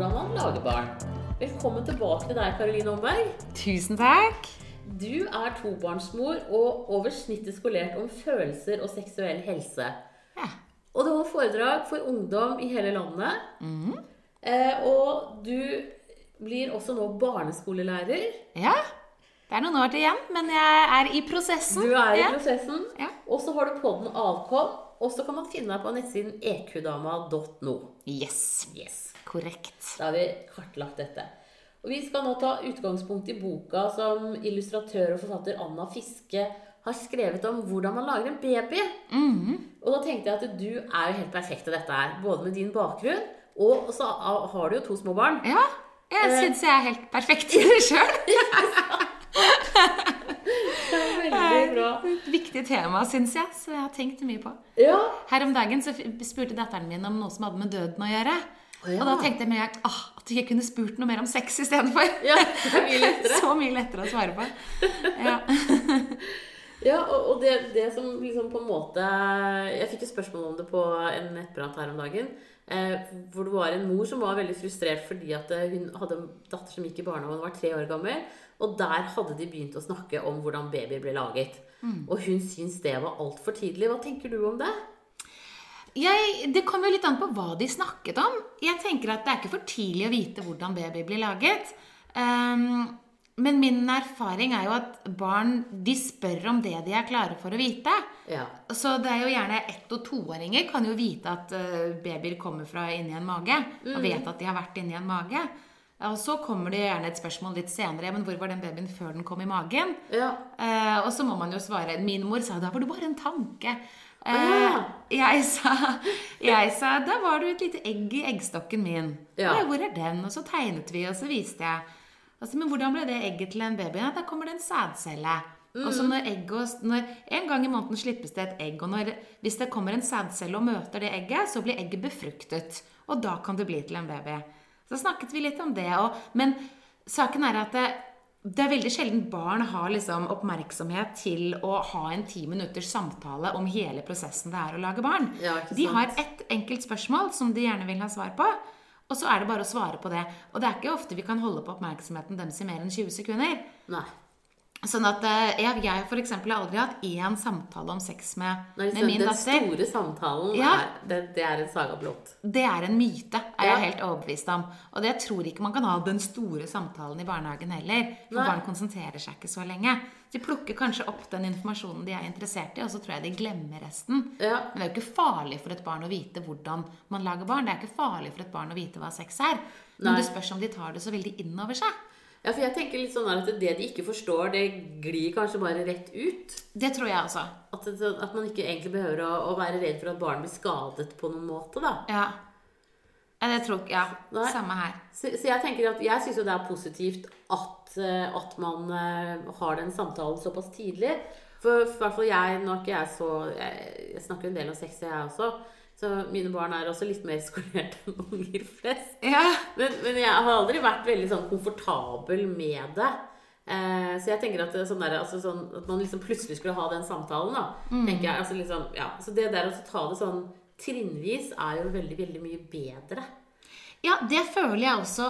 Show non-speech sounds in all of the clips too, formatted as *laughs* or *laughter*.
hvordan man lager barn. Velkommen tilbake til deg, Karoline Omberg. Tusen takk. Du er tobarnsmor og over snittet skolert om følelser og seksuell helse. Ja. Og du har foredrag for ungdom i hele landet. Eh, og du blir også nå barneskolelærer. ja. Det er noen år til igjen, men jeg er i prosessen. Du er i ja. prosessen. Ja. Og så har du podden Avkom. Og så kan man finne meg på nettsiden ekudama.no. Yes. Yes. Korrekt. Da har vi kartlagt dette. Og Vi skal nå ta utgangspunkt i boka som illustratør og forfatter Anna Fiske har skrevet om hvordan man lager en baby. Og da tenkte jeg at du er jo helt perfekt til dette her. Både med din bakgrunn, og så har du jo to små barn. Ja, jeg Eh. syns jeg er helt perfekt i det sjøl. *laughs* Veldig bra. Et viktig tema, syns jeg, så jeg har tenkt mye på. Ja. Her om dagen så spurte datteren min om noe som hadde med døden å gjøre. Oh, ja. Og da tenkte jeg en ah, at jeg kunne spurt noe mer om sex istedenfor. ja, mye. *laughs* Så mye lettere å svare på. Ja. *laughs* Ja, og, og det, det som liksom på en måte Jeg fikk jo spørsmål om det på en nettprat her om dagen. Eh, hvor det var en mor som var veldig frustrert fordi at eh, hun hadde en datter som gikk i barnehagen hun var tre år gammel. Og der hadde de begynt å snakke om hvordan babyer ble laget. Og hun syntes det var altfor tidlig. Hva tenker du om det? Jeg, det kommer litt an på hva de snakket om. Jeg tenker at Det er ikke for tidlig å vite hvordan baby blir laget. Ehm, men min erfaring er jo at barn de spør om det de er klare for å vite. Ja. Så det er jo gjerne ett- og toåringer kan jo vite at eh, babyer kommer fra inni en mage. Og vet at de har vært inni en mage. Og så kommer det gjerne et spørsmål litt senere. Men hvor var den babyen før den kom i magen? Ja. Eh, og så må man jo svare Min mor sa da var det bare en tanke. Eh, Ah. jeg, sa, jeg sa da var jo et lite egg i eggstokken min. Ja. Hvor er den? Og så tegnet vi, og så viste jeg. Altså, men hvordan ble det egget til en baby? Ja, da kommer det en sædcelle. Og så når egg og, når, En gang i måneden slippes det et egg. Og når, hvis det kommer en sædcelle og møter det egget, så blir egget befruktet. Og da kan det bli til en baby. Så snakket vi litt om det. òg. men saken er at det, det er veldig sjelden barn har liksom oppmerksomhet til å ha en ti minutters samtale om hele prosessen det er å lage barn. Ja, de har ett enkelt spørsmål som de gjerne vil ha svar på. Og så er det bare å svare på det. Og det er ikke ofte vi kan holde på oppmerksomheten deres i mer enn 20 sekunder. Nei. Sånn at eh, jeg, jeg for eksempel har aldri hatt én samtale om sex med, Nei, med min den datter. store samtalen, Ja. er, det, det er en saga blått. Det er en myte, er Ja. jeg helt overbevist om. Og det tror ikke man kan ha den store samtalen i barnehagen heller. For Nei. barn konsentrerer seg ikke så lenge. De plukker kanskje opp den informasjonen de er interessert i, og så tror jeg de glemmer resten. Ja. Men det er jo ikke farlig for et barn å vite hvordan man lager barn. Det er ikke farlig for et barn å vite hva sex er. Men Nei. det spørs om de tar det så veldig inn over seg. Ja, for jeg tenker litt sånn at det de ikke forstår, det glir kanskje bare rett ut. Det tror jeg også. At, at man ikke egentlig behøver å, å være redd for at barn blir skadet på noen måte, da. Ja. Ja, det tror Ja, Nei. samme her. Så, så jeg tenker at jeg syns jo det er positivt at, eh, at man eh, har den samtalen såpass tidlig. For i hvert fall jeg, nå er ikke jeg så jeg, jeg snakker en del om sex, jeg også. Så mine barn er også litt mer skolerte enn unger flest. Ja. Men, men jeg har aldri vært veldig sånn komfortabel med det. Eh, så jeg tenker at, sånn der, altså sånn, at man liksom plutselig skulle ha den samtalen, da. tenker jeg, altså liksom, ja. Så det der å ta det sånn trinnvis er jo veldig, veldig mye bedre. Ja, det føler jeg også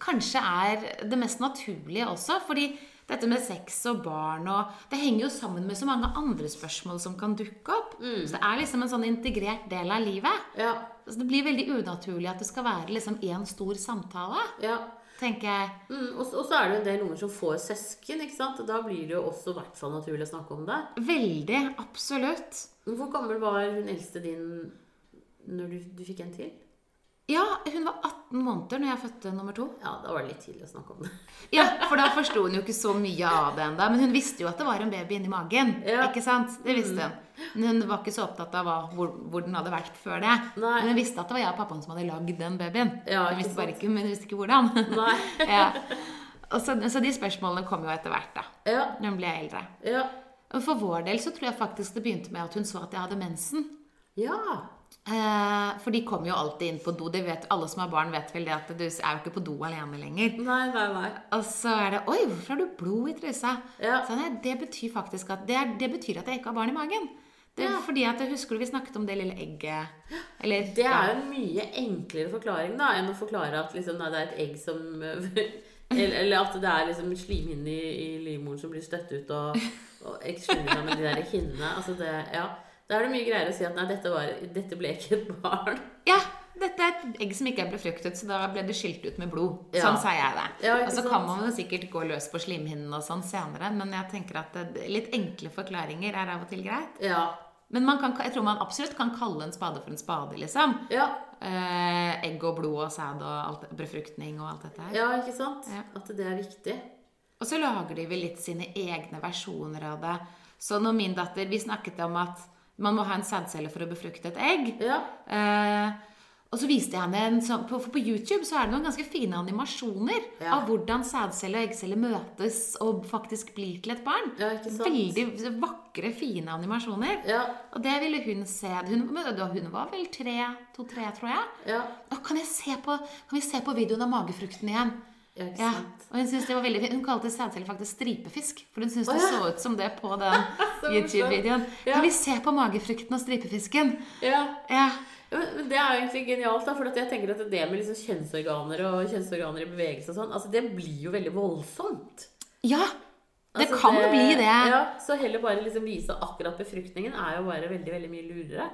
kanskje er det mest naturlige også. Fordi dette med sex og barn og Det henger jo sammen med så mange andre spørsmål som kan dukke opp. Så det er liksom en sånn integrert del av livet. Ja, Så det blir veldig unaturlig at det skal være liksom én stor samtale, ja. tenker jeg. Mm, og, og så er det jo en del unger som får søsken, ikke sant? Da blir det jo også i hvert fall naturlig å snakke om det. Veldig. Absolutt. Hvor gammel var hun eldste din når du, du fikk en til? Ja, hun var 18 måneder når jeg fødte nummer to. Ja, da var det litt tidlig å snakke om det. *laughs* Ja, For da forsto hun jo ikke så mye av det ennå. Men hun visste jo at det var en baby inni magen. Ja. ikke sant? Det visste hun. Men hun var ikke så opptatt av hvor, hvor den hadde vært før det. Nei. Men hun visste at det var jeg og pappaen som hadde lagd den babyen. Ja, hun visste bare ikke, men hun visste ikke hvordan. Nei. *laughs* ja. Og så, så de spørsmålene kom jo etter hvert, da. Ja, Når hun ble eldre. ja. Og for vår del så tror jeg faktisk det begynte med at hun så at jeg hadde mensen. Ja. Eh, for de kommer jo alltid inn på do. Det vet, alle som har barn, vet vel det at du er jo ikke på do alene lenger. Nei, nei, nei. Og så er det 'Oi, hvorfor har du blod i trusa?' Ja. Så nei, det betyr faktisk at det, er, det betyr at jeg ikke har barn i magen. Det, Ja. Fordi at husker du vi snakket om det lille egget Eller Det er jo en mye enklere forklaring da, enn å forklare at liksom, nei, det er et egg som *laughs* eller, at det er liksom slimhinne i, i livmoren som blir støtt ut, og, og eksplosjoner med de der hinnene. Altså det, ja. Da er det mye greiere å si at nei, dette, var, dette ble ikke et barn. Ja, dette er et egg som ikke er befruktet, så da ble det skilt ut med blod. Ja. Sånn sa jeg det. Ja, og så sant? kan man jo sikkert gå løs på slimhinnen og sånn senere, men jeg tenker at litt enkle forklaringer er av og til greit. Ja. Men man kan, jeg tror man absolutt kan kalle en spade for en spade, liksom. Ja, Eh, egg og blod og sæd og alt, befruktning og alt dette her. ja ikke sant? At det er viktig. Og så lager de vel litt sine egne versjoner av det. Så når min datter Vi snakket om at man må ha en sædcelle for å befrukte et egg. Ja. Eh, og så viste jeg henne en sånn på, for på YouTube så er det noen ganske fine animasjoner Ja. av hvordan sædcelle og eggcelle møtes og faktisk blir til et barn. Ja? Veldig vakre, fine animasjoner. Ja. Og Og det ville hun se. Hun, hun var vel tre, to-tre, tror jeg. Ja. Å, kan, se på, kan vi se på videoen av magefrukten igjen? Ja, Ja, og hun syntes det var veldig fint. Hun kalte sædceller faktisk stripefisk. For hun syntes det så ut som det på *laughs* den YouTube-videoen. Kan vi se på magefrukten og stripefisken? Ja. Men Det er jo egentlig genialt, da, for jeg tenker at det med liksom kjønnsorganer og kjønnsorganer i bevegelse og sånn, altså det blir jo veldig voldsomt. ja. Det Altså, kan bli det. Ja, Så heller bare liksom vise akkurat befruktningen er jo bare veldig veldig mye lurere.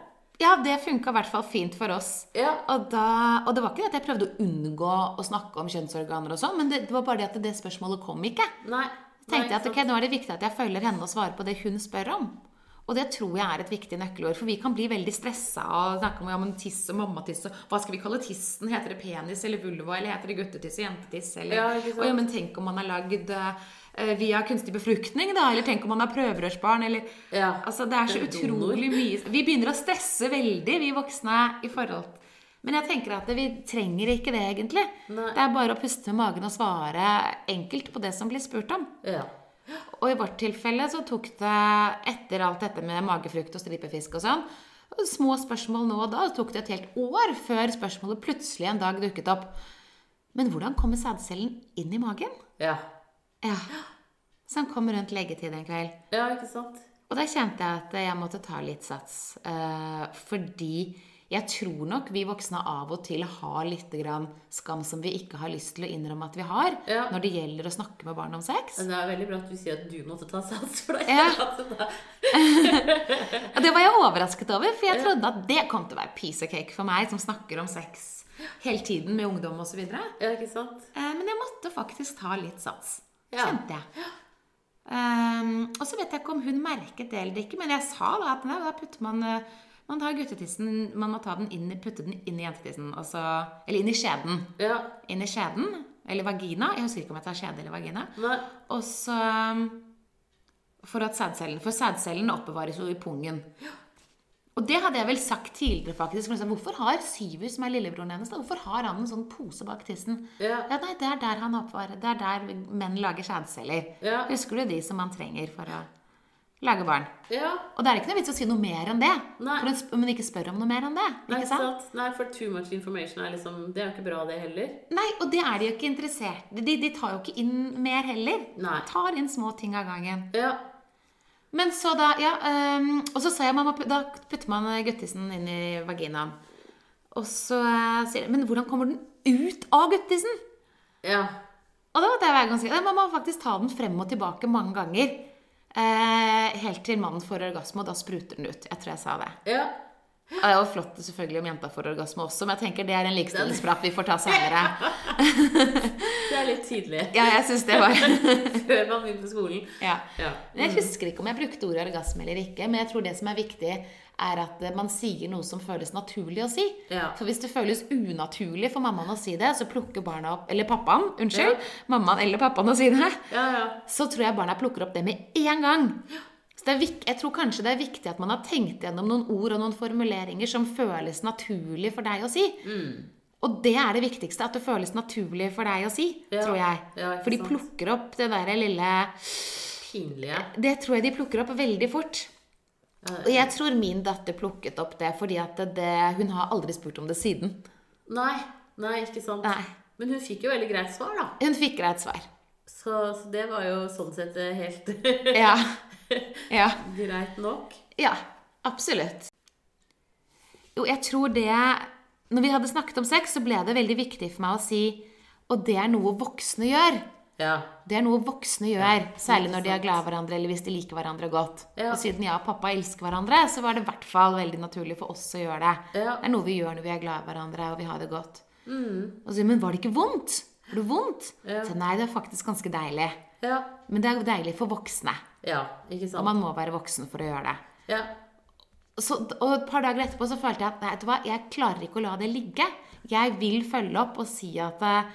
Ja, det funka i hvert fall fint for oss. Ja, Og, da, og det var ikke det at jeg prøvde å unngå å snakke om kjønnsorganer og sånn, men det, det var bare det at det spørsmålet kom ikke. nei. tenkte jeg at ok, nå er det viktig at jeg følger henne og svarer på det hun spør om. Og det tror jeg er et viktig nøkkelord, for vi kan bli veldig stressa og snakke om ja, men tiss og mammatiss og hva skal vi kalle tissen? Heter det penis eller vulva, eller heter det guttetiss og jentetiss? Eller, Ja, og ja, men tenk om man har lagd eh, via kunstig befruktning, da? Eller tenk om man er prøverørsbarn, eller Ja. Altså, det er så donor. utrolig mye Vi begynner å stresse veldig, vi voksne, i forhold Men jeg tenker at vi trenger ikke det, egentlig. Nei. Det er bare å puste med magen og svare enkelt på det som blir spurt om. Ja. Og i vårt tilfelle så tok det, etter alt dette med magefrukt og stripefisk og sånn, små spørsmål nå og da, tok det et helt år før spørsmålet plutselig en dag dukket opp. Men hvordan kommer sædcellen inn i magen? Ja. Ja. Så han kom rundt leggetid en kveld. ja, ikke sant? Og da kjente jeg at jeg måtte ta litt sats. Eh, fordi jeg tror nok vi voksne av og til har litt grann skam som vi ikke har lyst til å innrømme at vi har, Ja. når det gjelder å snakke med barn om sex. Men det er veldig bra at du sier at du måtte ta sats for deg. Ja. *laughs* *laughs* Og det var jeg overrasket over, for jeg trodde at det kom til å være piece of cake for meg, som snakker om sex hele tiden med ungdom osv. Ja, ikke sant? Eh, men jeg måtte faktisk ta litt sats, Ja. kjente jeg. Um, og så vet jeg ikke om hun merket det eller ikke, men jeg sa da at nei, da putter man eh, Man tar guttetissen, man må ta den inn, putte den inn i jentetissen. Altså, eller inn i skjeden. Ja. Inn i skjeden. Eller vagina. Jeg husker ikke om jeg tar skjede eller vagina. Nei. Og så um, For at sædcellen For sædcellen oppbevares jo i pungen. Og det hadde jeg vel sagt tidligere, faktisk. for liksom, Hvorfor har Syver, som er lillebroren hennes, da, hvorfor har han en sånn pose bak tissen? Ja. Ja, nei, Det er der han oppvarer. Det er der menn lager sædceller. Ja. Husker du de som man trenger for å lage barn? Ja. Og det er ikke noe vits å si noe mer enn det. Nei. For hun ikke spør om noe mer enn det. Nei, Ikke sant? Nei, for too much information er liksom Det er jo ikke bra, det heller. Nei, og det er de jo ikke interessert De, de tar jo ikke inn mer heller. Nei. De Tar inn små ting av gangen. Ja. Men så da, ja, um, Og så sa jeg mamma, da putter man guttisen inn i vaginaen. Og så uh, sier jeg Men hvordan kommer den ut av guttisen? Ja. Og da måtte jeg være ganske Man må faktisk ta den frem og tilbake mange ganger. Uh, helt til mannen får orgasme, og da spruter den ut. Jeg tror jeg sa det. Ja. Og det er jo flott selvfølgelig om jenta får orgasme også, men jeg tenker det er en likestillingsprat vi får ta senere. *laughs* Det er litt tidlig. Ja, jeg synes det var *laughs* Før man begynner på skolen. ja. Ja. Men Jeg husker ikke om jeg brukte ordet orgasme eller ikke, men jeg tror det som er viktig, er at man sier noe som føles naturlig å si. Ja. For hvis det føles unaturlig for mammaen å si det, så plukker barna opp Eller pappaen, unnskyld. Mammaen eller pappaen å si det. Ja, ja. Så tror jeg barna plukker opp det med en gang. Så det er vik jeg tror kanskje det er viktig at man har tenkt gjennom noen ord og noen formuleringer som føles naturlig for deg å si. Og det er det viktigste, at det føles naturlig for deg å si, Ja. tror jeg. Ja, for de plukker opp det der lille Pinlige. Det tror jeg de plukker opp veldig fort. Og jeg tror min datter plukket opp det fordi at det, hun har aldri spurt om det siden. Nei. Nei, ikke sant. Nei. Men hun fikk jo veldig greit svar, da. Hun fikk greit svar. Så, så det var jo sånn sett eh, helt *laughs* Ja. Ja. greit nok. ja. Absolutt. Jo, jeg tror det Når vi hadde snakket om sex, så ble det veldig viktig for meg å si Og det er noe voksne gjør. Ja. Det er noe voksne gjør, særlig når de er glad i hverandre, eller hvis de liker hverandre godt. Ja. Og siden jeg og pappa elsker hverandre, så var det i hvert fall veldig naturlig for oss å gjøre det. Ja. Det er noe vi gjør når vi er glad i hverandre, og vi har det godt. Og så, men var det ikke vondt? Var det vondt? Mm. Ja. Så nei, det er faktisk ganske deilig. Ja. Men det er jo deilig for voksne. ja. Ikke sant? Og man må være voksen for å gjøre det. Ja. Så, og et par dager etterpå så følte jeg at vet du hva, jeg klarer ikke å la det ligge. Jeg vil følge opp og si at eh,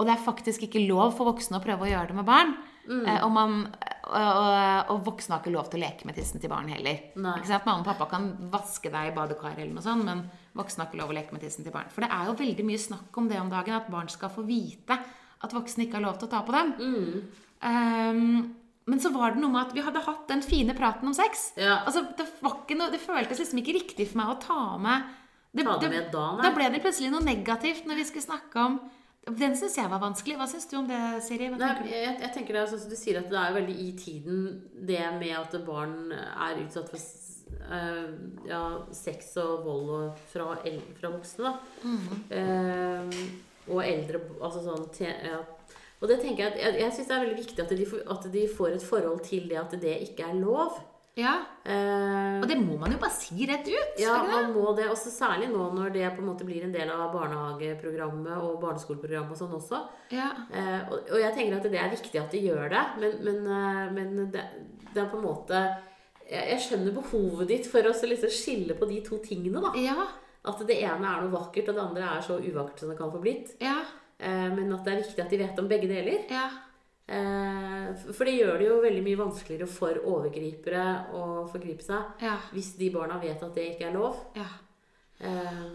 Og det er faktisk ikke lov for voksne å prøve å gjøre det med barn. Eh, og, man, og, og, og voksne har ikke lov til å leke med tissen til barn heller. Nei. Ikke sant? Mamma og pappa kan vaske deg i badekaret, eller noe sånt, men voksne har ikke lov å leke med tissen til barn. For det er jo veldig mye snakk om det om dagen, at barn skal få vite at voksne ikke har lov til å ta på dem. Um, men så var det noe med at vi hadde hatt den fine praten om sex. Ja. Altså, det, noe, det føltes liksom ikke riktig for meg å ta med det, Ta det med da, da ble det plutselig noe negativt når vi skulle snakke om Den syns jeg var vanskelig. Hva syns du om det, Siri? Nei, jeg, jeg tenker det sånn du sier at det er veldig i tiden det med at barn er utsatt for ja, sex og vold og fra, fra voksne. Da. Eh, og eldre altså sånn ja. Og det tenker jeg jeg, jeg syns det er veldig viktig at de, at de får et forhold til det at det ikke er lov. Ja. Eh, Og det må man jo bare si rett ut. ja, man må det. Også særlig nå når det på en måte blir en del av barnehageprogrammet og barneskoleprogrammet og sånn også. Ja. Eh, og, og jeg tenker at det er viktig at de gjør det, men, men, eh, men det, det er på en måte jeg, jeg skjønner behovet ditt for å liksom skille på de to tingene. da. Ja. At det ene er noe vakkert, og det andre er så uvakkert som det kan få blitt. Ja. Eh, men at det er viktig at de vet om begge deler. Ja. Eh, for det gjør det jo veldig mye vanskeligere for overgripere å forgripe seg Ja. hvis de barna vet at det ikke er lov. ja. Eh,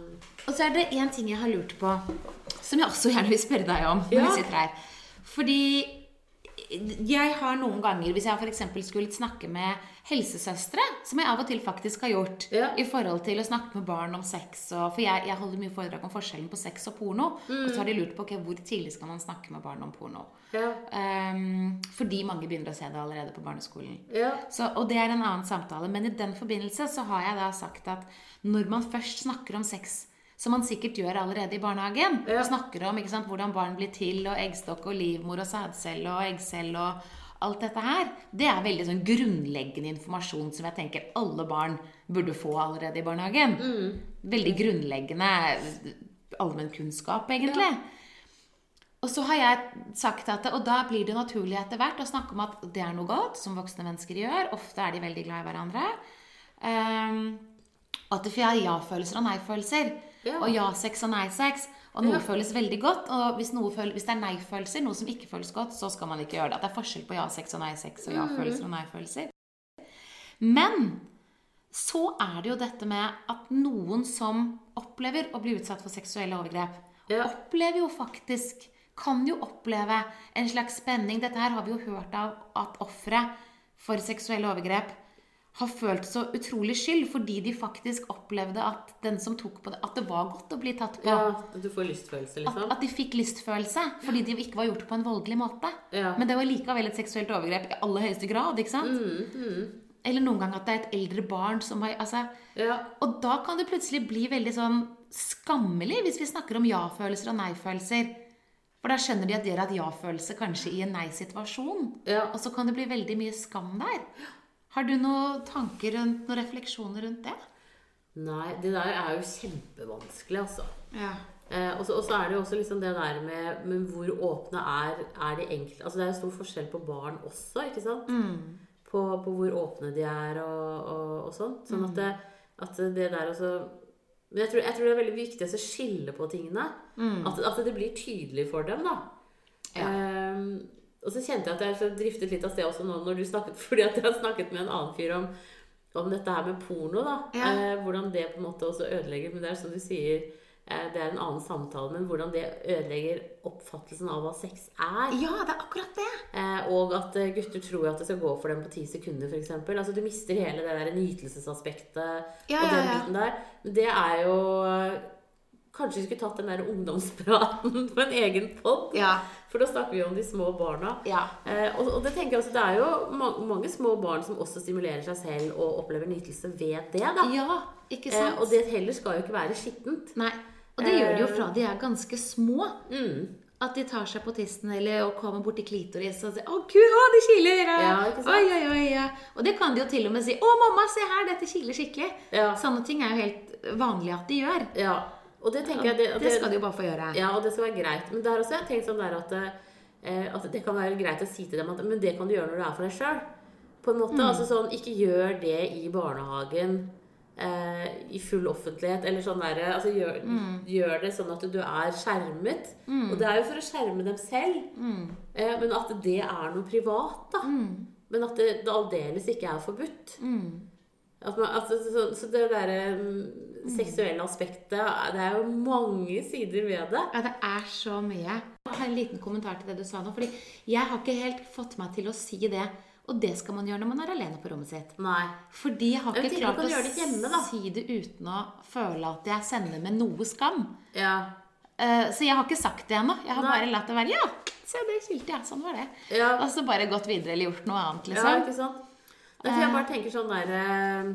Og så er det én ting jeg har lurt på, som jeg også gjerne vil spørre deg om. når vi sitter her. Fordi jeg har noen ganger, hvis jeg f.eks. skulle snakke med helsesøstre, som jeg av og til faktisk har gjort, Ja. i forhold til å snakke med barn om sex og, For jeg, jeg holder mye foredrag om forskjellen på sex og porno. Og så har de lurt på okay, hvor tidlig skal man snakke med barn om porno. ja. Um, fordi mange begynner å se det allerede på barneskolen. Ja. Så, og det er en annen samtale. Men i den forbindelse så har jeg da sagt at når man først snakker om sex, som man sikkert gjør allerede i barnehagen, Ja. og snakker om ikke sant, hvordan barn blir til, og eggstokk og livmor og sædcelle og eggcelle og alt dette her, det er veldig sånn grunnleggende informasjon som jeg tenker alle barn burde få allerede i barnehagen. Veldig grunnleggende allmennkunnskap, egentlig. Og så har jeg sagt at, og da blir det naturlig etter hvert å snakke om at det er noe godt, som voksne mennesker gjør. Ofte er de veldig glad i hverandre. Um, at det er ja-følelser og nei-følelser. Ja. Og ja-sex og nei-sex. Og noe Ja. føles veldig godt. Og hvis, noe føl hvis det er nei-følelser, noe som ikke føles godt, så skal man ikke gjøre det. At det er forskjell på ja-sex og nei-sex og ja-følelser og nei-følelser. Men så er det jo dette med at noen som opplever å bli utsatt for seksuelle overgrep, Ja. opplever jo faktisk Kan jo oppleve en slags spenning. Dette her har vi jo hørt av at ofre for seksuelle overgrep har følt så utrolig skyld fordi de faktisk opplevde at den som tok på det, at det var godt å bli tatt på. ja. At du får lystfølelse, liksom. at de fikk lystfølelse fordi de ikke var gjort på en voldelig måte. Ja. Men det var likevel et seksuelt overgrep i aller høyeste grad. ikke sant? Mm, Eller noen ganger at det er et eldre barn som har altså, Ja. Og da kan det plutselig bli veldig sånn skammelig hvis vi snakker om ja-følelser og nei-følelser. For da skjønner de at de har hatt ja-følelse kanskje i en nei-situasjon. Ja. Og så kan det bli veldig mye skam der. Har du noen tanker rundt, noen refleksjoner rundt det? Nei, det der er jo kjempevanskelig, altså. Ja. Eh, og så er det jo også liksom det der med, med hvor åpne er, er de enkelte Altså det er jo stor forskjell på barn også, ikke sant? På, på hvor åpne de er og, og, og sånn. Sånn at det, at det der også Men jeg tror, jeg tror det er veldig viktig å skille på tingene. At, at det blir tydelig for dem, da. Ehm, og så kjente jeg at jeg så driftet litt av sted også nå når du snakket *laughs* Fordi at jeg har snakket med en annen fyr om, om dette her med porno. da Ja. eh, Hvordan det på en måte også ødelegger Men det er som du sier, eh, det er en annen samtale, men hvordan det ødelegger oppfattelsen av hva sex er. ja, det er akkurat det. Eh, og at eh, gutter tror at det skal gå for dem på ti sekunder, f.eks. Altså, du mister hele det der nytelsesaspektet Ja, og den ja. biten der. Men det er jo eh, kanskje vi skulle tatt den der ungdomspraten *laughs* på en egen pod. Ja. For da snakker vi om de små barna. Ja. Eh, og, og det tenker jeg også, det er jo ma- mange små barn som også stimulerer seg selv og opplever nytelse ved det. da. ja, ikke Eh, sant? og det heller skal jo ikke være skittent. Nei. Og det gjør de jo fra de er ganske små. Mm. At de tar seg på tissen eller og kommer borti klitoris og sier 'Å, gud, å, det kiler!' Ja. Oi, oi, oi, ja. Og det kan de jo til og med si 'Å, mamma, se her, dette kiler skikkelig'. Ja. Sånne ting er jo helt vanlig at de gjør. Ja. Og det tenker jeg det, Det skal de jo bare få gjøre. Ja, og det skal være greit. Men der også har jeg tenkt sånn der at, eh, at det kan være greit å si til dem at men det kan du gjøre når du er for deg sjøl. På en måte. Altså sånn, ikke gjør det i barnehagen eh, i full offentlighet. Eller sånn der, altså gjør, gjør det sånn at du er skjermet. Og det er jo for å skjerme dem selv. Eh, men at det er noe privat, da. Men at det, det aldeles ikke er forbudt. At man, altså, så, så det derre mm, seksuelle aspektet Det er jo mange sider ved det. Ja, det er så mye. Jeg har en liten kommentar til det du sa nå. Fordi jeg har ikke helt fått meg til å si det. Og det skal man gjøre når man er alene på rommet sitt. Nei. Fordi jeg har ikke jeg klart å det hjemme, si det uten å føle at jeg sender med noe skam. Ja. Uh, Så jeg har ikke sagt det ennå. Jeg har Nei. bare latt det være. Ja, se det kilte, ja. Sånn var det. Ja. Og så bare gått videre eller gjort noe annet, ja, liksom. ikke sant? Nei, for jeg bare tenker sånn der eh,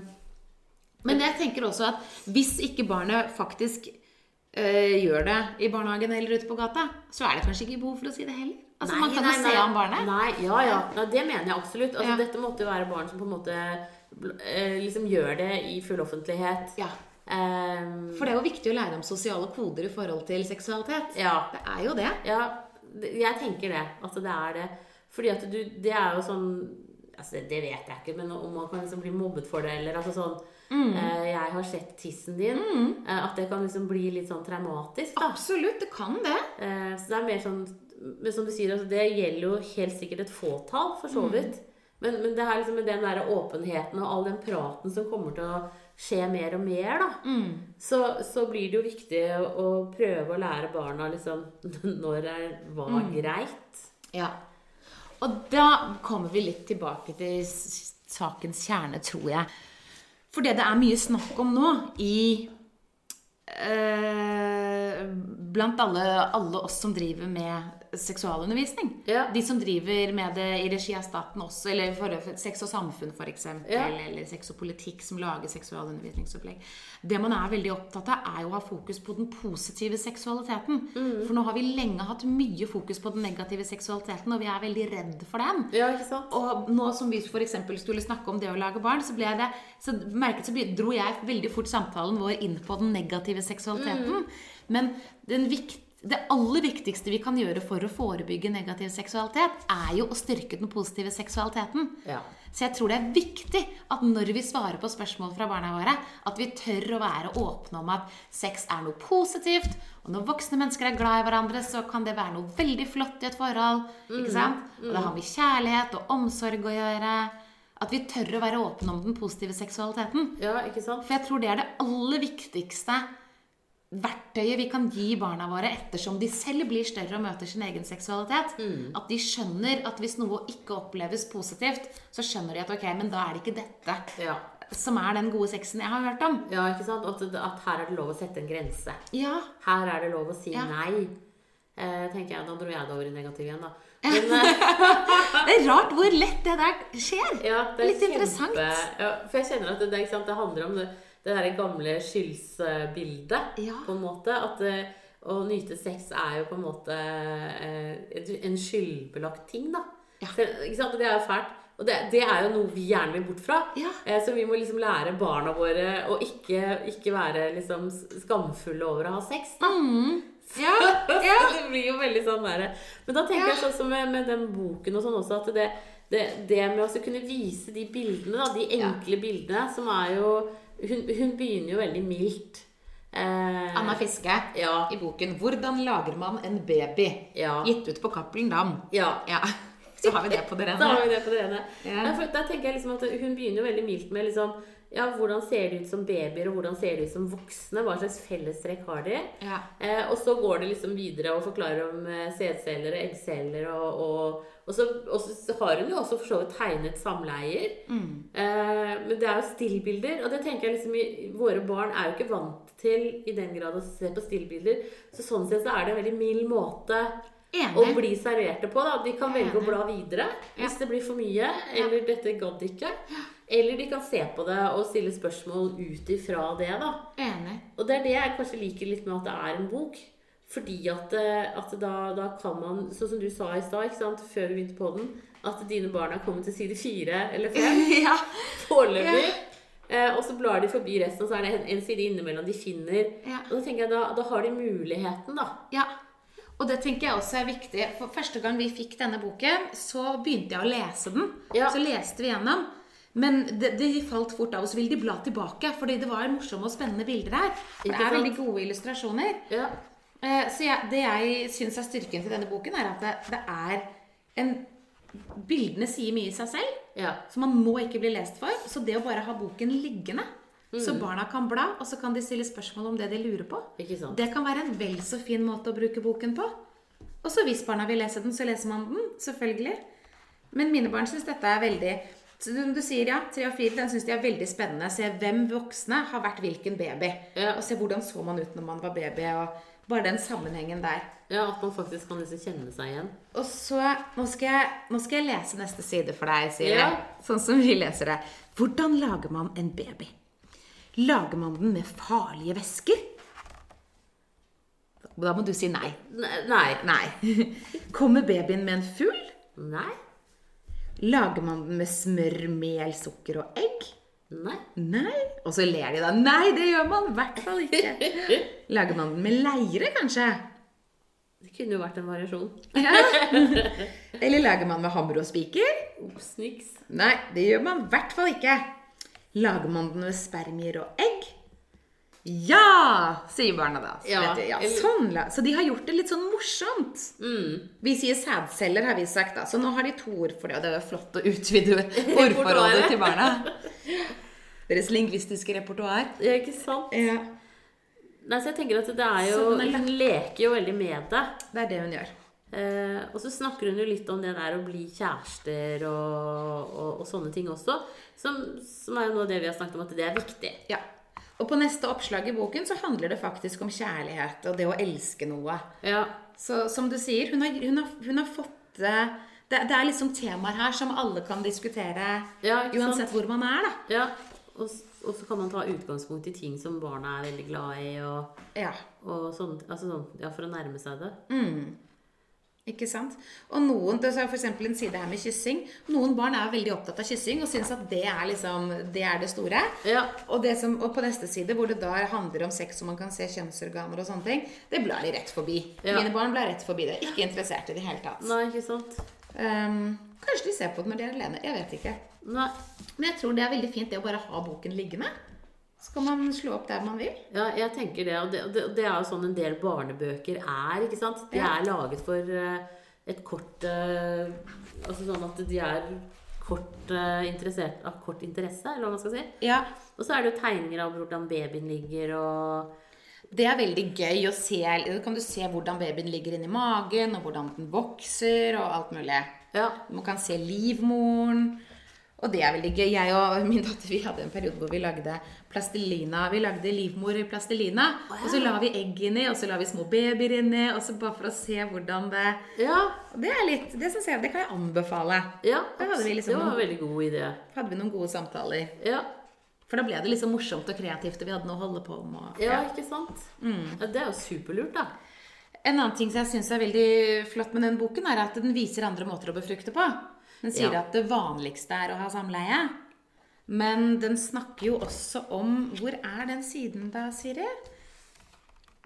Men jeg tenker også at hvis ikke barnet faktisk øh, gjør det i barnehagen eller ute på gata, så er det kanskje ikke behov for å si det heller. Altså, Man kan jo se an barnet. Nei, ja, ja. Nei, det mener jeg absolutt. Altså, Ja. Dette måtte jo være barn som på en måte øh, liksom gjør det i full offentlighet. Ja. Um, For det er jo viktig å lære om sosiale koder i forhold til seksualitet. ja. Det er jo det. Ja, jeg tenker det. At det er det. Fordi at du Det er jo sånn altså Det vet jeg ikke, men om man kan liksom bli mobbet for det, eller altså sånn eh, Jeg har sett tissen din. Eh, at det kan liksom bli litt sånn traumatisk, da. Absolutt, det kan det. Eh, så det er mer sånn Men som du sier, altså, det gjelder jo helt sikkert et fåtall, for så vidt. Men, men det er liksom med den der åpenheten og all den praten som kommer til å skje mer og mer, da, så, så blir det jo viktig å, å prøve å lære barna liksom *laughs* når er hva greit. Ja. Og da kommer vi litt tilbake til sakens kjerne, tror jeg. For det det er mye snakk om nå i eh, Blant alle, alle oss som driver med seksualundervisning. Ja. De som driver med det i regi av staten også, eller for, Sex og samfunn f.eks., Ja. eller Sex og politikk som lager seksualundervisningsopplegg. Det man er veldig opptatt av, er jo å ha fokus på den positive seksualiteten. For nå har vi lenge hatt mye fokus på den negative seksualiteten, og vi er veldig redd for den. Ja, ikke sant? Og nå som vi eksempel skulle snakke om det å lage barn, så, ble det, så merket så ble- dro jeg veldig fort samtalen vår inn på den negative seksualiteten. Men den vikt, det aller viktigste vi kan gjøre for å forebygge negativ seksualitet, er jo å styrke den positive seksualiteten. Ja. Så jeg tror det er viktig at når vi svarer på spørsmål fra barna våre, at vi tør å være åpne om at sex er noe positivt. Og når voksne mennesker er glad i hverandre, så kan det være noe veldig flott i et forhold. ikke sant? Og det har med kjærlighet og omsorg å gjøre. At vi tør å være åpne om den positive seksualiteten. ja, ikke sant? For jeg tror det er det aller viktigste verktøyet vi kan gi barna våre ettersom de selv blir større og møter sin egen seksualitet. At de skjønner at hvis noe ikke oppleves positivt, så skjønner de at ok, men da er det ikke dette Ja. som er den gode sexen jeg har hørt om. ja, ikke sant? At, at her er det lov å sette en grense. Ja. Her er det lov å si Ja. nei. Eh, tenker jeg, Nå dro jeg det over i negativ igjen, da. Men, eh, *laughs* Det er rart hvor lett det der skjer. ja, det er Litt interessant. Ja, for jeg kjenner at det, det, sant, det handler om det, det der gamle skyldsbildet, Ja. på en måte. At eh, å nyte sex er jo på en måte eh, en skyldbelagt ting, da. Ja. Ikke sant? Det er jo fælt. Og det, det er jo noe vi gjerne vil bort fra. Ja. Eh, Så vi må liksom lære barna våre å ikke, ikke være liksom skamfulle over å ha sex. da. *laughs* Ja, ja. *laughs* det blir jo veldig sånn der. Men da tenker Ja. jeg sånn som med, med den boken og sånn også, at det, det, det med å kunne vise de bildene, da, de enkle bildene, som er jo Hun, hun begynner jo veldig mildt. Eh, Anna Fiske Ja. i boken 'Hvordan lager man en baby?' Ja. Gitt ut på Cappelen Dam. Ja. Ja. Så har vi det på det *laughs* Så har vi det på det rene. Ja. Da, da tenker jeg liksom at Hun begynner jo veldig mildt med liksom ja, hvordan ser de ut som babyer, og hvordan ser de ut som voksne? Hva slags fellestrekk har de? Ja. Eh, og så går det liksom videre og forklarer om eh, sædceller og eggceller, og, og, og, så, og så har hun jo også for så vidt tegnet samleier. Mm. Eh, men det er jo stillbilder, og det tenker jeg liksom i, Våre barn er jo ikke vant til i den grad å se på stillbilder, så sånn sett så er det en veldig mild måte å bli serverte på. da. De kan velge å Enig. bla videre Ja. hvis det blir for mye, eller dette gadd ikke. Eller de kan se på det og stille spørsmål ut ifra det. da. Enig. Og det er det jeg kanskje liker litt med at det er en bok. Fordi at, eh, at da, da kan man, sånn som du sa i stad, før vi begynte på den, at dine barn har kommet til side fire eller fem *laughs* Ja. foreløpig. Eh, og så blar de forbi resten, og så er det en, en side innimellom de finner. Ja. Og da tenker jeg, da, da har de muligheten, da. Ja. Og det tenker jeg også er viktig. For første gang vi fikk denne boken, så begynte jeg å lese den. Ja. Så leste vi gjennom. Men det, de falt fort av, og så ville de bla tilbake. Fordi det var morsomme og spennende bilder her. Det er veldig gode illustrasjoner. Ja. Eh, Så jeg, det jeg syns er styrken til denne boken, er at det, det er en Bildene sier mye i seg selv, ja. så man må ikke bli lest for. Så det å bare ha boken liggende, Mm. så barna kan bla, og så kan de stille spørsmål om det de lurer på, det kan være en vel så fin måte å bruke boken på. Og så hvis barna vil lese den, så leser man den. Selvfølgelig. Men mine barn syns dette er veldig som du sier, ja, tre og fire, den syns de er veldig spennende. Se hvem voksne har vært hvilken baby. Ja. Og se hvordan så man ut når man var baby. Og bare den sammenhengen der. ja, At man faktisk kan liksom kjenne seg igjen. Og så Nå skal jeg, nå skal jeg lese neste side for deg, Siri. Ja. Sånn som vi leser det. Hvordan lager man en baby? Lager man den med farlige væsker? Da må du si nei. Nei. Nei. *laughs* Kommer babyen med en fugl? Nei. Lager man den med smør, mel, sukker og egg? Nei. Nei. Og så ler de da. Nei, det gjør man i hvert fall ikke. *laughs* Lager man den med leire, kanskje? Det kunne jo vært en variasjon. Ja. *laughs* Eller lager man med hammer og spiker? Ops, niks. Nei, det gjør man i hvert fall ikke. Lager man den med spermier og egg? Ja, sier barna da. Så, Ja, ja, sånn, så de har gjort det litt sånn morsomt. Mm. Vi sier sædceller, har vi sagt da. Så nå har de to ord for det, og det er jo flott å utvide *laughs* ordforrådet til barna. Deres lingvistiske repertoar. Ja, ikke sant? Ja, Nei, så jeg tenker at det er jo Så den lagt- Hun leker jo veldig med det. det er det hun gjør. Eh, og så snakker hun jo litt om det der å bli kjærester og, og, og sånne ting også. Som, som er jo noe av det vi har snakket om, at det er viktig. Ja. Og på neste oppslag i boken så handler det faktisk om kjærlighet og det å elske noe. Ja. Så som du sier, hun har, hun har, hun har fått det, det er liksom temaer her som alle kan diskutere Ja, uansett hvor man er, da. ja. Og, og så kan man ta utgangspunkt i ting som barna er veldig glad i, og, Ja, og sånn, altså sånn, ja, for å nærme seg det. Ikke sant? Og noen, det er for eksempel en side her med kyssing. Noen barn er veldig opptatt av kyssing og syns at det er liksom, det er det store. Ja. Og, det som, og på neste side, hvor det da handler om sex og man kan se kjønnsorganer og sånne ting, det blar de rett forbi. Ja. Mine barn blar rett forbi det. Ikke interessert i det i det hele tatt. Nei, ikke sant? Um, kanskje de ser på det når de er alene. Jeg vet ikke. Nei. Men jeg tror det er veldig fint det å bare ha boken liggende. Så kan man slå opp der man vil. Ja, jeg tenker det. Og det, det, det er jo sånn en del barnebøker er, ikke sant? De er laget for eh, et kort eh, Altså sånn at de er kort eh, interessert av kort interesse, eller hva man skal si. Ja, Og så er det jo tegninger av hvordan babyen ligger og Det er veldig gøy å se. Kan du se hvordan babyen ligger inni magen, og hvordan den vokser, og alt mulig. Ja. Man kan se livmoren. Og det er veldig gøy. Jeg og min datter vi hadde en periode hvor vi lagde plastelina. Vi lagde livmor i plastelina. Og så la vi egg inni, og så la vi små babyer inni. Og så bare for å se hvordan det Ja. Det er litt, det synes jeg, det kan jeg anbefale. ja hadde vi liksom det var en veldig god idé. Hadde vi noen gode samtaler. Ja. For da ble det liksom morsomt og kreativt, og vi hadde noe å holde på med. og- ja, ikke sant? Mm. Ja, det er jo superlurt, da. En annen ting som jeg syns er veldig flott med den boken, er at den viser andre måter å befrukte på. Den sier Ja. at det vanligste er å ha samleie. Men den snakker jo også om Hvor er den siden da, Siri?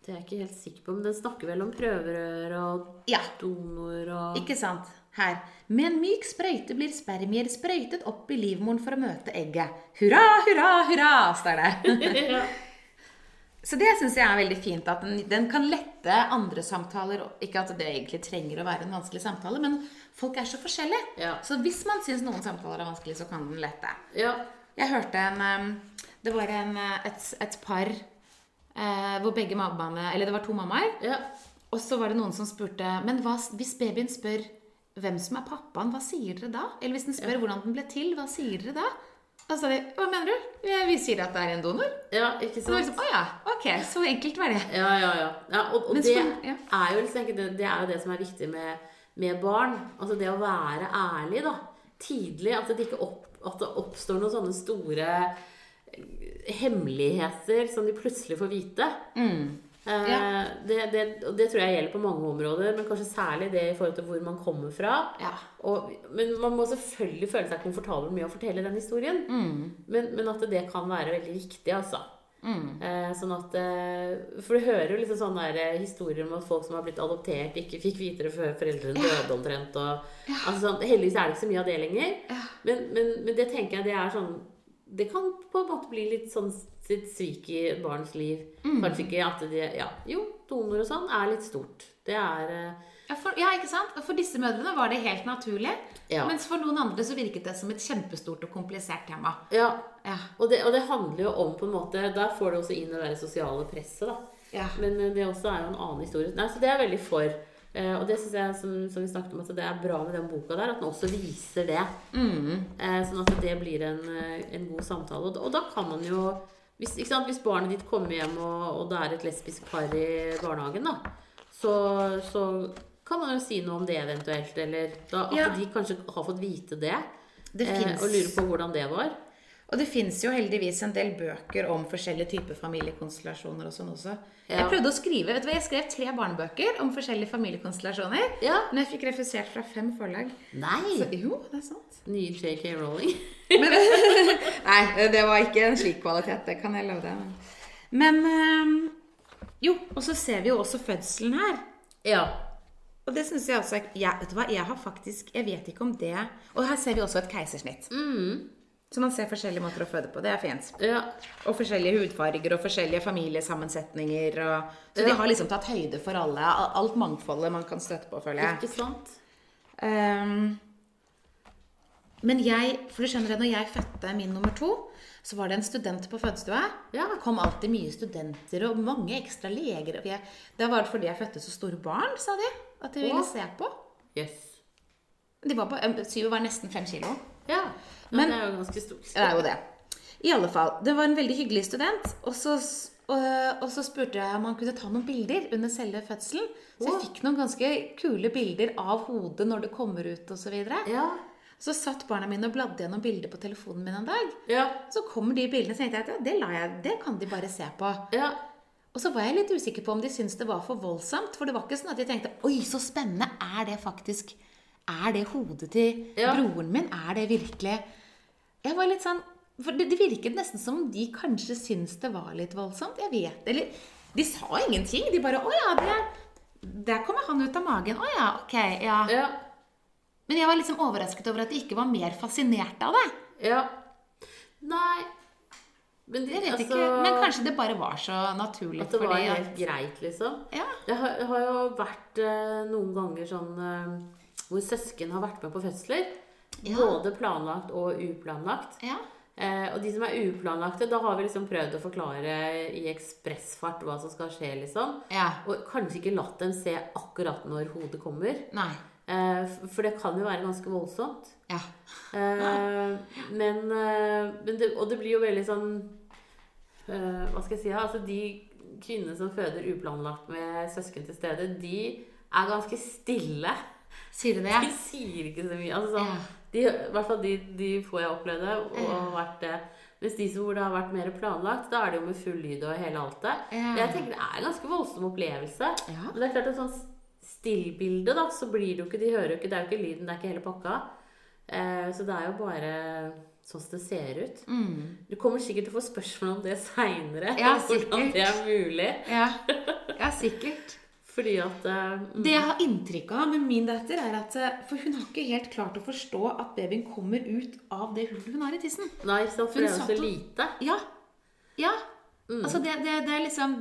Det er jeg ikke helt sikker på, men den snakker vel om prøverør og Ja, donor og ikke sant? Her. Med en myk sprøyte blir spermier sprøytet opp i livmoren for å møte egget. Hurra, hurra, hurra, står det. *laughs* *laughs* ja. Så det syns jeg er veldig fint. At den, den kan lette andre samtaler. Ikke at det egentlig trenger å være en vanskelig samtale, men folk er så forskjellige. Ja. Så hvis man syns noen samtaler er vanskelig, så kan den lette. Ja. Jeg hørte en um, Det var en, uh, et, et par eh, hvor begge mammaene Eller det var to mammaer. Ja. Og så var det noen som spurte Men hva, hvis babyen spør hvem som er pappaen, hva sier dere da? Eller hvis den spør hvordan den ble til, hva sier dere da? Og så sa de Hva mener du? «Ja, Vi sier at det er en donor. ja, ikke sant? Og sant? liksom, Å ja, ok, så enkelt var det. Ja, ja, ja. ja og og det, for, ja. er jo liksom, det, det er jo det som er viktig med, med barn. Altså det å være ærlig, da. Tidlig. At det ikke opp, at det oppstår noen sånne store eh, hemmeligheter som de plutselig får vite. Mm. Eh, Ja. det, det, det tror jeg gjelder på mange områder, men kanskje særlig det i forhold til hvor man kommer fra. Ja. Og, men man må selvfølgelig føle seg komfortabel med å fortelle den historien. Mm. Men, men at det kan være veldig viktig, altså. Mm. Eh, sånn at eh, For du hører jo liksom sånne eh, historier om at folk som har blitt adoptert, ikke fikk vite det før foreldrene døde omtrent. Og, altså sånn, heldigvis er det ikke så mye av det lenger. Ja. Men, men, men det tenker jeg det er sånn Det kan på en måte bli litt sånn sitt svik i et barns liv. Mm. Kanskje ikke at de Ja, jo, donor og sånn er litt stort. Det er Ja, for, ja, ikke sant? For disse mødrene var det helt naturlig. Ja. Mens for noen andre så virket det som et kjempestort og komplisert tema. Ja. Ja. Og det, og det handler jo om på en måte Der får du også inn det der sosiale presset, da. Ja. Men det også er jo en annen historie. Nei, så det er jeg veldig for. Eh, og det syns jeg, som, som vi snakket om, at det er bra med den boka der, at den også viser det. Mm. Eh, sånn at det blir en, eh, en god samtale. Og, og da kan man jo hvis, hvis barnet ditt kommer hjem, og, og det er et lesbisk par i barnehagen, da, så, så kan man jo si noe om det eventuelt. Eller da, at Ja. de kanskje har fått vite det. Det eh, og lurer på hvordan det var. Og det fins jo heldigvis en del bøker om forskjellige typer familiekonstellasjoner og sånn også. Ja. Jeg prøvde å skrive, vet du hva, jeg skrev tre barnebøker om forskjellige familiekonstellasjoner. Ja. Men jeg fikk refusert fra fem forlag. Nei! Så, jo, det er sant. Nye JK Rowling. *laughs* *laughs* Nei, det var ikke en slik kvalitet, det kan jeg love deg. Men men Jo, og så ser vi jo også fødselen her. Ja. Og det synes jeg også jeg, Vet du hva, jeg har faktisk Jeg vet ikke om det Og her ser vi også et keisersnitt. Så man ser forskjellige måter å føde på. Det er fint. ja. Og forskjellige hudfarger og forskjellige familiesammensetninger. Og, så de har liksom tatt høyde for alle. Alt mangfoldet man kan støtte på, føler jeg. Ikke sant? Um, men jeg, for du skjønner det, når jeg fødte min nummer to, så var det en student på fødestua. Ja. Det kom alltid mye studenter og mange ekstra leger. Jeg, det var fordi jeg fødte så store barn, sa de. At de ville se på. Yes. De var på, em, Syv var nesten fem kilo. Ja. Men- det er jo ganske stort. Det er jo det. I alle fall, Det var en veldig hyggelig student. Og så, og, og så spurte jeg om han kunne ta noen bilder under selve fødselen. Så jeg fikk noen ganske kule bilder av hodet når det kommer ut osv. Ja. så satt barna mine og bladde gjennom bilder på telefonen min en dag. Ja. Så kommer de bildene, så tenkte jeg at ja, det, jeg, det kan de bare se på. Ja. Og så var jeg litt usikker på om de syntes det var for voldsomt. For det var ikke sånn at de tenkte Oi, så spennende. Er det faktisk Er det hodet til Ja. broren min? Er det virkelig Jeg var litt sånn For det, det virket nesten som om de kanskje syntes det var litt voldsomt. Jeg vet Eller de sa ingenting. De bare Å ja, det, der kommer han ut av magen. Å ja, ok. Ja. Ja. Men jeg var liksom overrasket over at de ikke var mer fascinert av det. ja. Nei Men, de, altså, ikke, Men kanskje det bare var så naturlig At det var helt at greit, liksom. Ja. Det har, har jo vært eh, noen ganger sånn eh, hvor søsken har vært med på fødsler. Ja. Både planlagt og uplanlagt. Ja. Eh, og de som er uplanlagte, da har vi liksom prøvd å forklare i ekspressfart hva som skal skje, liksom. ja. Og kanskje ikke latt dem se akkurat når hodet kommer. Nei. Eh, for det kan jo være ganske voldsomt. Ja. Eh, men, eh, men det, Og det blir jo veldig sånn eh, Hva skal jeg si? Altså De kvinnene som føder uplanlagt med søsken til stede, de er ganske stille. Sier de det? De sier ikke så mye. Altså, sånn, Ja. de, I hvert fall de, de få jeg opplevde. Og har vært det. Mens de som hvor det har vært mer planlagt, da er det jo med full lyd og hele altet. Ja. Jeg tenker Det er en ganske voldsom opplevelse. Ja. Men det er klart at sånn stillbilde, da, så blir det jo ikke De hører jo ikke, det er jo ikke lyden, det er ikke hele pakka. Eh, så det er jo bare sånn som det ser ut. Mm. Du kommer sikkert til å få spørsmål om det seinere. Ja, *laughs* hvordan det er mulig. Ja. *laughs* ja, sikkert. Fordi at eh, mm, Det jeg har inntrykk av med min datter, er at eh, For hun har ikke helt klart å forstå at babyen kommer ut av det hullet hun har i tissen. Nei, sant, for Hun det er jo så lite. Ja. Ja. Altså det, det, det er liksom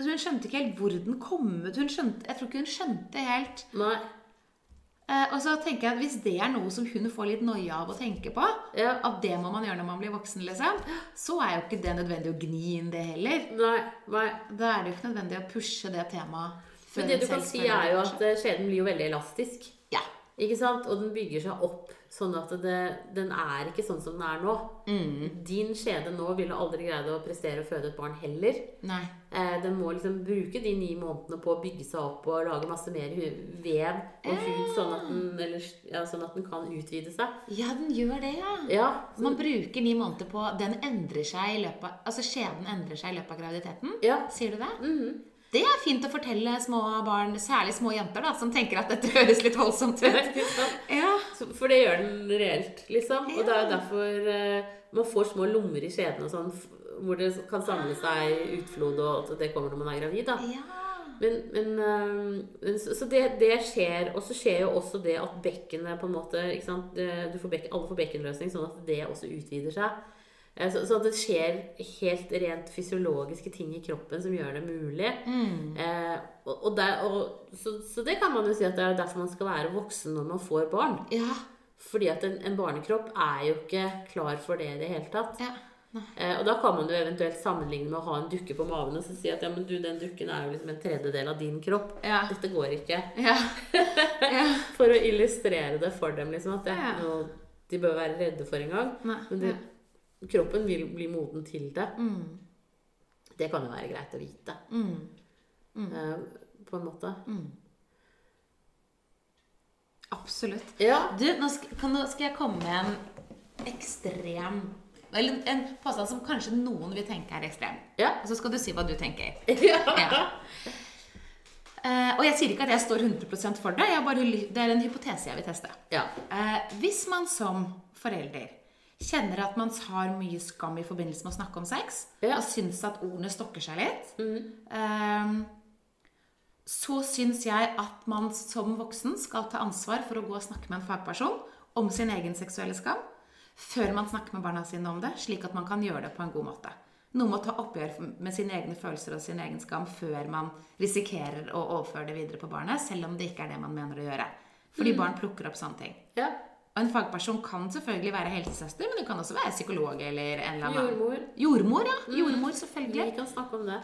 Hun skjønte ikke helt hvor den kom ut. Hun skjønte, jeg tror ikke hun skjønte helt Nei. eh, Og så tenker jeg at hvis det er noe som hun får litt noia av å tenke på, Ja. at det må man gjøre når man blir voksen, liksom, så er jo ikke det nødvendig å gni inn det heller. Nei. Nei. Da er det jo ikke nødvendig å pushe det temaet. Men det du kan si, er jo at eh, skjeden blir jo veldig elastisk. Ja. Ikke sant? Og den bygger seg opp sånn at det, den er ikke sånn som den er nå. Din skjede nå ville aldri greid å prestere å føde et barn heller. Nei. Eh, den må liksom bruke de ni månedene på å bygge seg opp og lage masse mer vev og hud, sånn at den, ja, sånn at den kan utvide seg. Ja, den gjør det, ja. Ja, Man bruker ni måneder på Den endrer seg i løpet av Altså skjeden endrer seg i løpet av graviditeten. ja. Sier du det? Det er fint å fortelle små barn, særlig små jenter, da, som tenker at dette høres litt voldsomt ut. *laughs* Ja. For det gjør den reelt, liksom. Og det er jo derfor eh, man får små lommer i skjeden og sånn, hvor det kan samle seg utflod, og at det kommer når man er gravid. da. ja. Men, men, eh, så, det, det skjer. Og så skjer jo også det at bekkenet på en måte ikke sant? Du får bekken, Alle får bekkenløsning, sånn at det også utvider seg. Eh, Så, så det skjer helt rent fysiologiske ting i kroppen som gjør det mulig. Eh, og, og der, og, så, så det kan man jo si at det er derfor man skal være voksen når man får barn. Ja. Fordi at en, en barnekropp er jo ikke klar for det i det hele tatt. ja. Eh, og da kan man jo eventuelt sammenligne med å ha en dukke på maven og så si at ja, men du, den dukken er jo liksom en tredjedel av din kropp. Ja. Dette går ikke. Ja. *laughs* For å illustrere det for dem, liksom. At det er Ja. ikke noe de bør være redde for engang. Nei. Men det, kroppen vil bli moden til det. Mm. Det kan jo være greit å vite. Mm. Uh, på en måte. Absolutt. Ja. Du, nå skal, kan, skal jeg komme med en ekstrem Eller en påstand som kanskje noen vil tenke er ekstrem. Ja. Og så skal du si hva du tenker. *laughs* ja. Ja. Eh, og jeg sier ikke at jeg står 100% for det. Jeg bare, det er en hypotese jeg vil teste. ja. Uh, hvis man som forelder kjenner at man har mye skam i forbindelse med å snakke om sex, Ja. og syns at ordene stokker seg litt, mm. eh, så syns jeg at man som voksen skal ta ansvar for å gå og snakke med en fagperson om sin egen seksuelle skam, før man snakker med barna sine om det, slik at man kan gjøre det på en god måte. Noe med å ta oppgjør med sine egne følelser og sin egen skam før man risikerer å overføre det videre på barnet, selv om det ikke er det man mener å gjøre. Fordi barn plukker opp sånne ting. ja. Og en fagperson kan selvfølgelig være helsesøster, men du kan også være psykolog eller en eller annen Jordmor. Jordmor, ja. Jordmor, selvfølgelig. Vi kan snakke om det.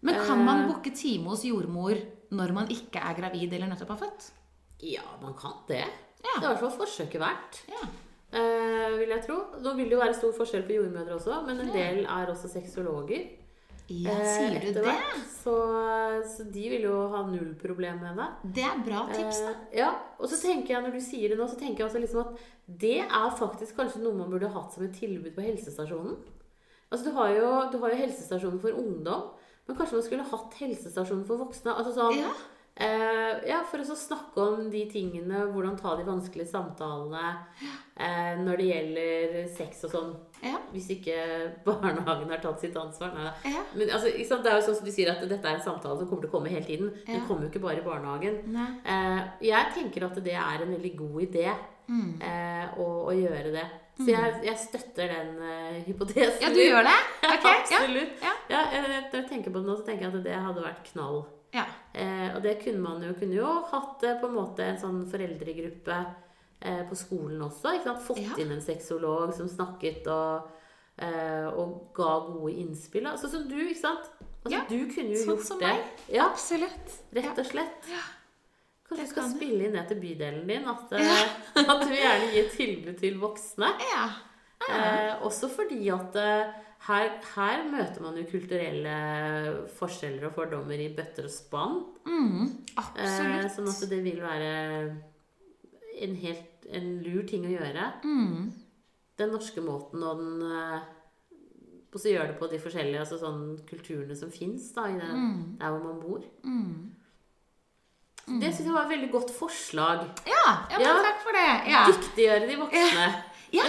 Men kan man booke time hos jordmor når man ikke er gravid eller nettopp har født? Ja, man kan det. Ja. Det er i hvert fall forsøket verdt. Ja. Uh, vil jeg tro. Nå vil det jo være stor forskjell på jordmødre også, men en del er også sexologer. Ja, eh, sier du det? Så, så de vil jo ha null problem med henne. Det er bra tips, da. Eh, ja, og så tenker jeg når du sier det nå, så tenker jeg også liksom at det er faktisk kanskje noe man burde hatt som et tilbud på helsestasjonen. Altså du har jo, du har jo helsestasjonen for ungdom, men kanskje man skulle hatt helsestasjonen for voksne. Altså sånn, Ja. Eh, ja, for å snakke om de tingene, hvordan ta de vanskelige samtalene eh, når det gjelder sex og sånn. Ja. Hvis ikke barnehagen har tatt sitt ansvar. Nei. Ja. Men altså, det er jo sånn som du sier at dette er en samtale som kommer til å komme hele tiden. Den kommer jo ikke bare i barnehagen. Eh, jeg tenker at det er en veldig god idé Mm. eh, å, å gjøre det. Så jeg, jeg støtter den uh, hypotesen. Ja, du gjør det? *laughs* Okay. Absolutt. Ja. Ja, jeg, jeg, jeg tenker på det nå, så tenker jeg at det hadde vært knall. Ja. Eh, og det kunne man jo kunne jo hatt eh, på en måte en sånn foreldregruppe eh, på skolen også. Ikke sant? Fått Ja. inn en sexolog som snakket og, eh, og ga gode innspill. Sånn som du, ikke sant? Altså, Ja, Du kunne jo sånn gjort som det. meg. Ja, Absolutt. rett og slett. Kanskje du skal kan spille inn det til bydelen din? At, eh, at du gjerne gir tilbud til voksne. Ja. Eh, også fordi at her, her møter man jo kulturelle forskjeller og fordommer i bøtter og spann. Mm, Eh, sånn at det vil være en helt en lur ting å gjøre. Mm. Den norske måten og den eh, Og så gjør det på de forskjellige altså sånn, kulturene som fins der Mm. hvor man bor. Det syns jeg var et veldig godt forslag. Ja, ja, Ja. takk for det. Ja. Dyktiggjøre de voksne. Ja,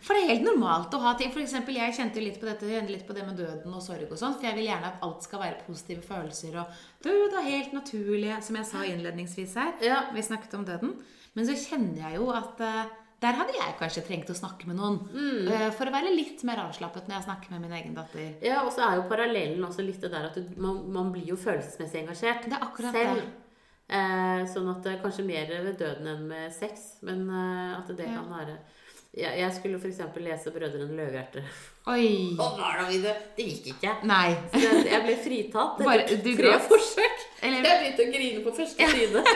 for det er helt normalt å ha ting. For eksempel, jeg kjente jo litt på dette, litt på det med døden og sorg og sånn, for jeg vil gjerne at alt skal være positive følelser og død er helt naturlig, som jeg sa innledningsvis her. Ja. Vi snakket om døden. Men så kjenner jeg jo at eh, Der hadde jeg kanskje trengt å snakke med noen. Mm. eh, For å være litt mer avslappet når jeg snakker med min egen datter. Ja, og så er jo parallellen også litt det der at du, man, man blir jo følelsesmessig engasjert Det er akkurat selv. det. Eh, sånn at det er kanskje mer ved døden enn med sex. Men eh, at det Ja. kan være jeg, jeg skulle f.eks. lese 'Brødrene Løvehjerte'. Oi. Og hva er det, det? Det gikk ikke. Nei. Så jeg, jeg ble fritatt Bare- etter du tre gråt? forsøk. Eller- Jeg begynte å grine på første side. *laughs*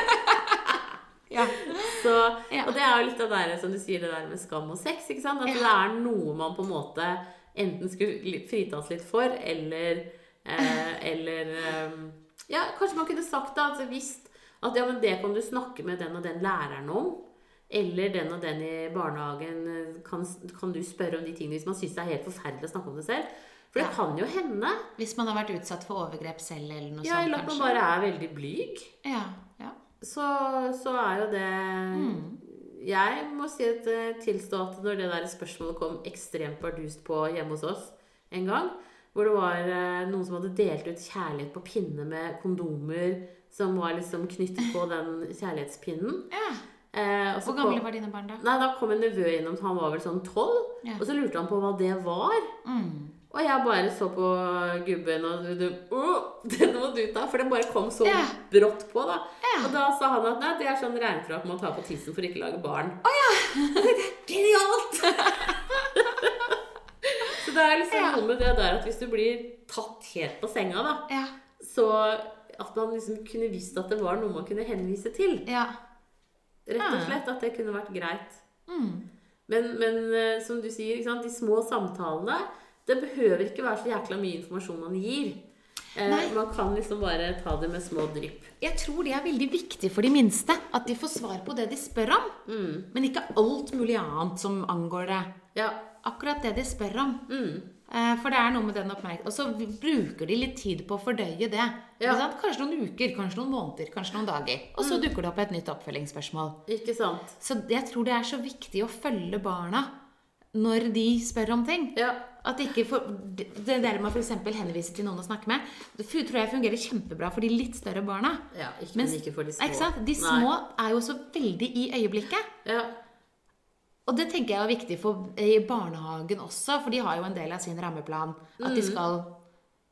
Ja. Så, Og det er jo litt av det der, som du sier, det der med skam og sex. ikke sant? At Ja. det er noe man på en måte enten skulle fritas litt for, eller eh, *laughs* Eller eh, Ja, kanskje man kunne sagt da, altså visst at ja, men det kan du snakke med den og den læreren om. Eller den og den i barnehagen eh, kan, kan du spørre om de tingene hvis man syns det er helt forferdelig å snakke om det selv. For det Ja. kan jo hende. Hvis man har vært utsatt for overgrep selv eller noe Ja, sånt, eller at man bare er veldig blyg. Ja, ja. så, så er jo det Mm. Jeg må si at eh, tilstå at når det der spørsmålet kom ekstremt bardust på hjemme hos oss en gang, hvor det var eh, noen som hadde delt ut kjærlighet på pinne med kondomer som var liksom knyttet på den kjærlighetspinnen. ja. Eh, Hvor gamle var dine barn da? Nei, Da kom en nevø innom, han var vel sånn tolv, Ja. og så lurte han på hva det var. Mm. Og jeg bare så på gubben og du, oh, Den må du ta, for den bare kom så Ja. brått på, da. Ja. Og da sa han at nei, det er sånn regnfrakk man tar på tissen for ikke å lage barn. Oh, ja! *laughs* Genialt! *laughs* så det er liksom noe med det der at hvis du blir tatt helt på senga, da, Ja. så at man liksom kunne visst at det var noe man kunne henvise til. Ja. Rett og slett at det kunne vært greit. Mm. Men, men eh, som du sier, sant? de små samtalene Det behøver ikke være så jækla mye informasjon man gir. Eh, Nei. man kan liksom bare ta det med små drypp. Jeg tror det er veldig viktig for de minste. At de får svar på det de spør om. Mm. Men ikke alt mulig annet som angår det. Ja. Akkurat det de spør om. Mm. Eh, For det er noe med den oppmerksomheten. Og så bruker de litt tid på å fordøye det. Ja. Kanskje noen uker, kanskje noen måneder, kanskje noen dager. Og så dukker det opp et nytt oppfølgingsspørsmål. Ikke sant? Så jeg tror det er så viktig å følge barna når de spør om ting. Ja. At ikke for, det der med å f.eks. henvise til noen å snakke med, det tror jeg fungerer kjempebra for de litt større barna. ja ikke, Mens- ikke for de små. Ikke sant? De Nei. små er jo så veldig i øyeblikket. Ja. Og det tenker jeg er viktig for, i barnehagen også, for de har jo en del av sin rammeplan. At de skal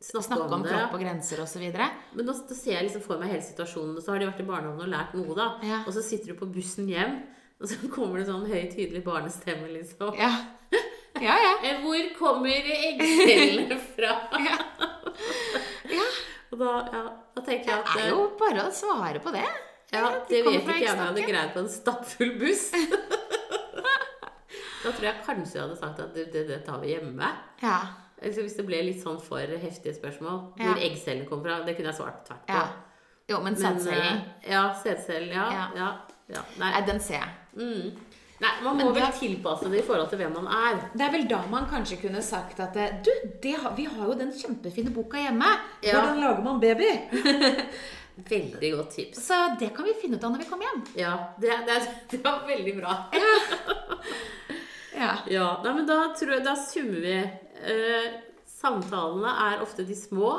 Snakke, snakke om det. kropp og grenser osv. Men nå da ser jeg liksom for meg hele situasjonen. Og så har de vært i barnehagen og lært noe, da. Ja. Og så sitter du på bussen hjem, og så kommer det sånn høy, tydelig barnestemme, liksom. Ja. ja, ja. *laughs* Eh, Hvor kommer eggcellene fra? Ja. Ja. Og da, ja, da tenker jeg at Det eh, er jo bare å svare på det. Ja, de det vet ikke jeg om jeg hadde greid på en stappfull buss. *laughs* da tror jeg kanskje jeg hadde sagt at det, det, det tar vi hjemme. Ja. Altså, hvis det ble litt sånn for heftige spørsmål. Ja. Hvor eggcellene kom fra, det kunne jeg svart tvert på. ja. Jo, men sædcellen eh, Ja, sædcellen. Ja, Ja. ja. ja. Nei. Nei, den ser jeg. Mm. Nei, man må vel tilpasse det i forhold til hvem man er. Det er vel da man kanskje kunne sagt at eh, Du, det har, vi har jo den kjempefine boka hjemme. Ja. Hvordan lager man baby? *laughs* Veldig godt tips. Så det kan vi finne ut av når vi kommer hjem. Ja, det, det, *laughs* det var veldig bra. *laughs* Ja. Ja, nei, men da, tror jeg, da summer vi. Eh, samtalene er ofte de små,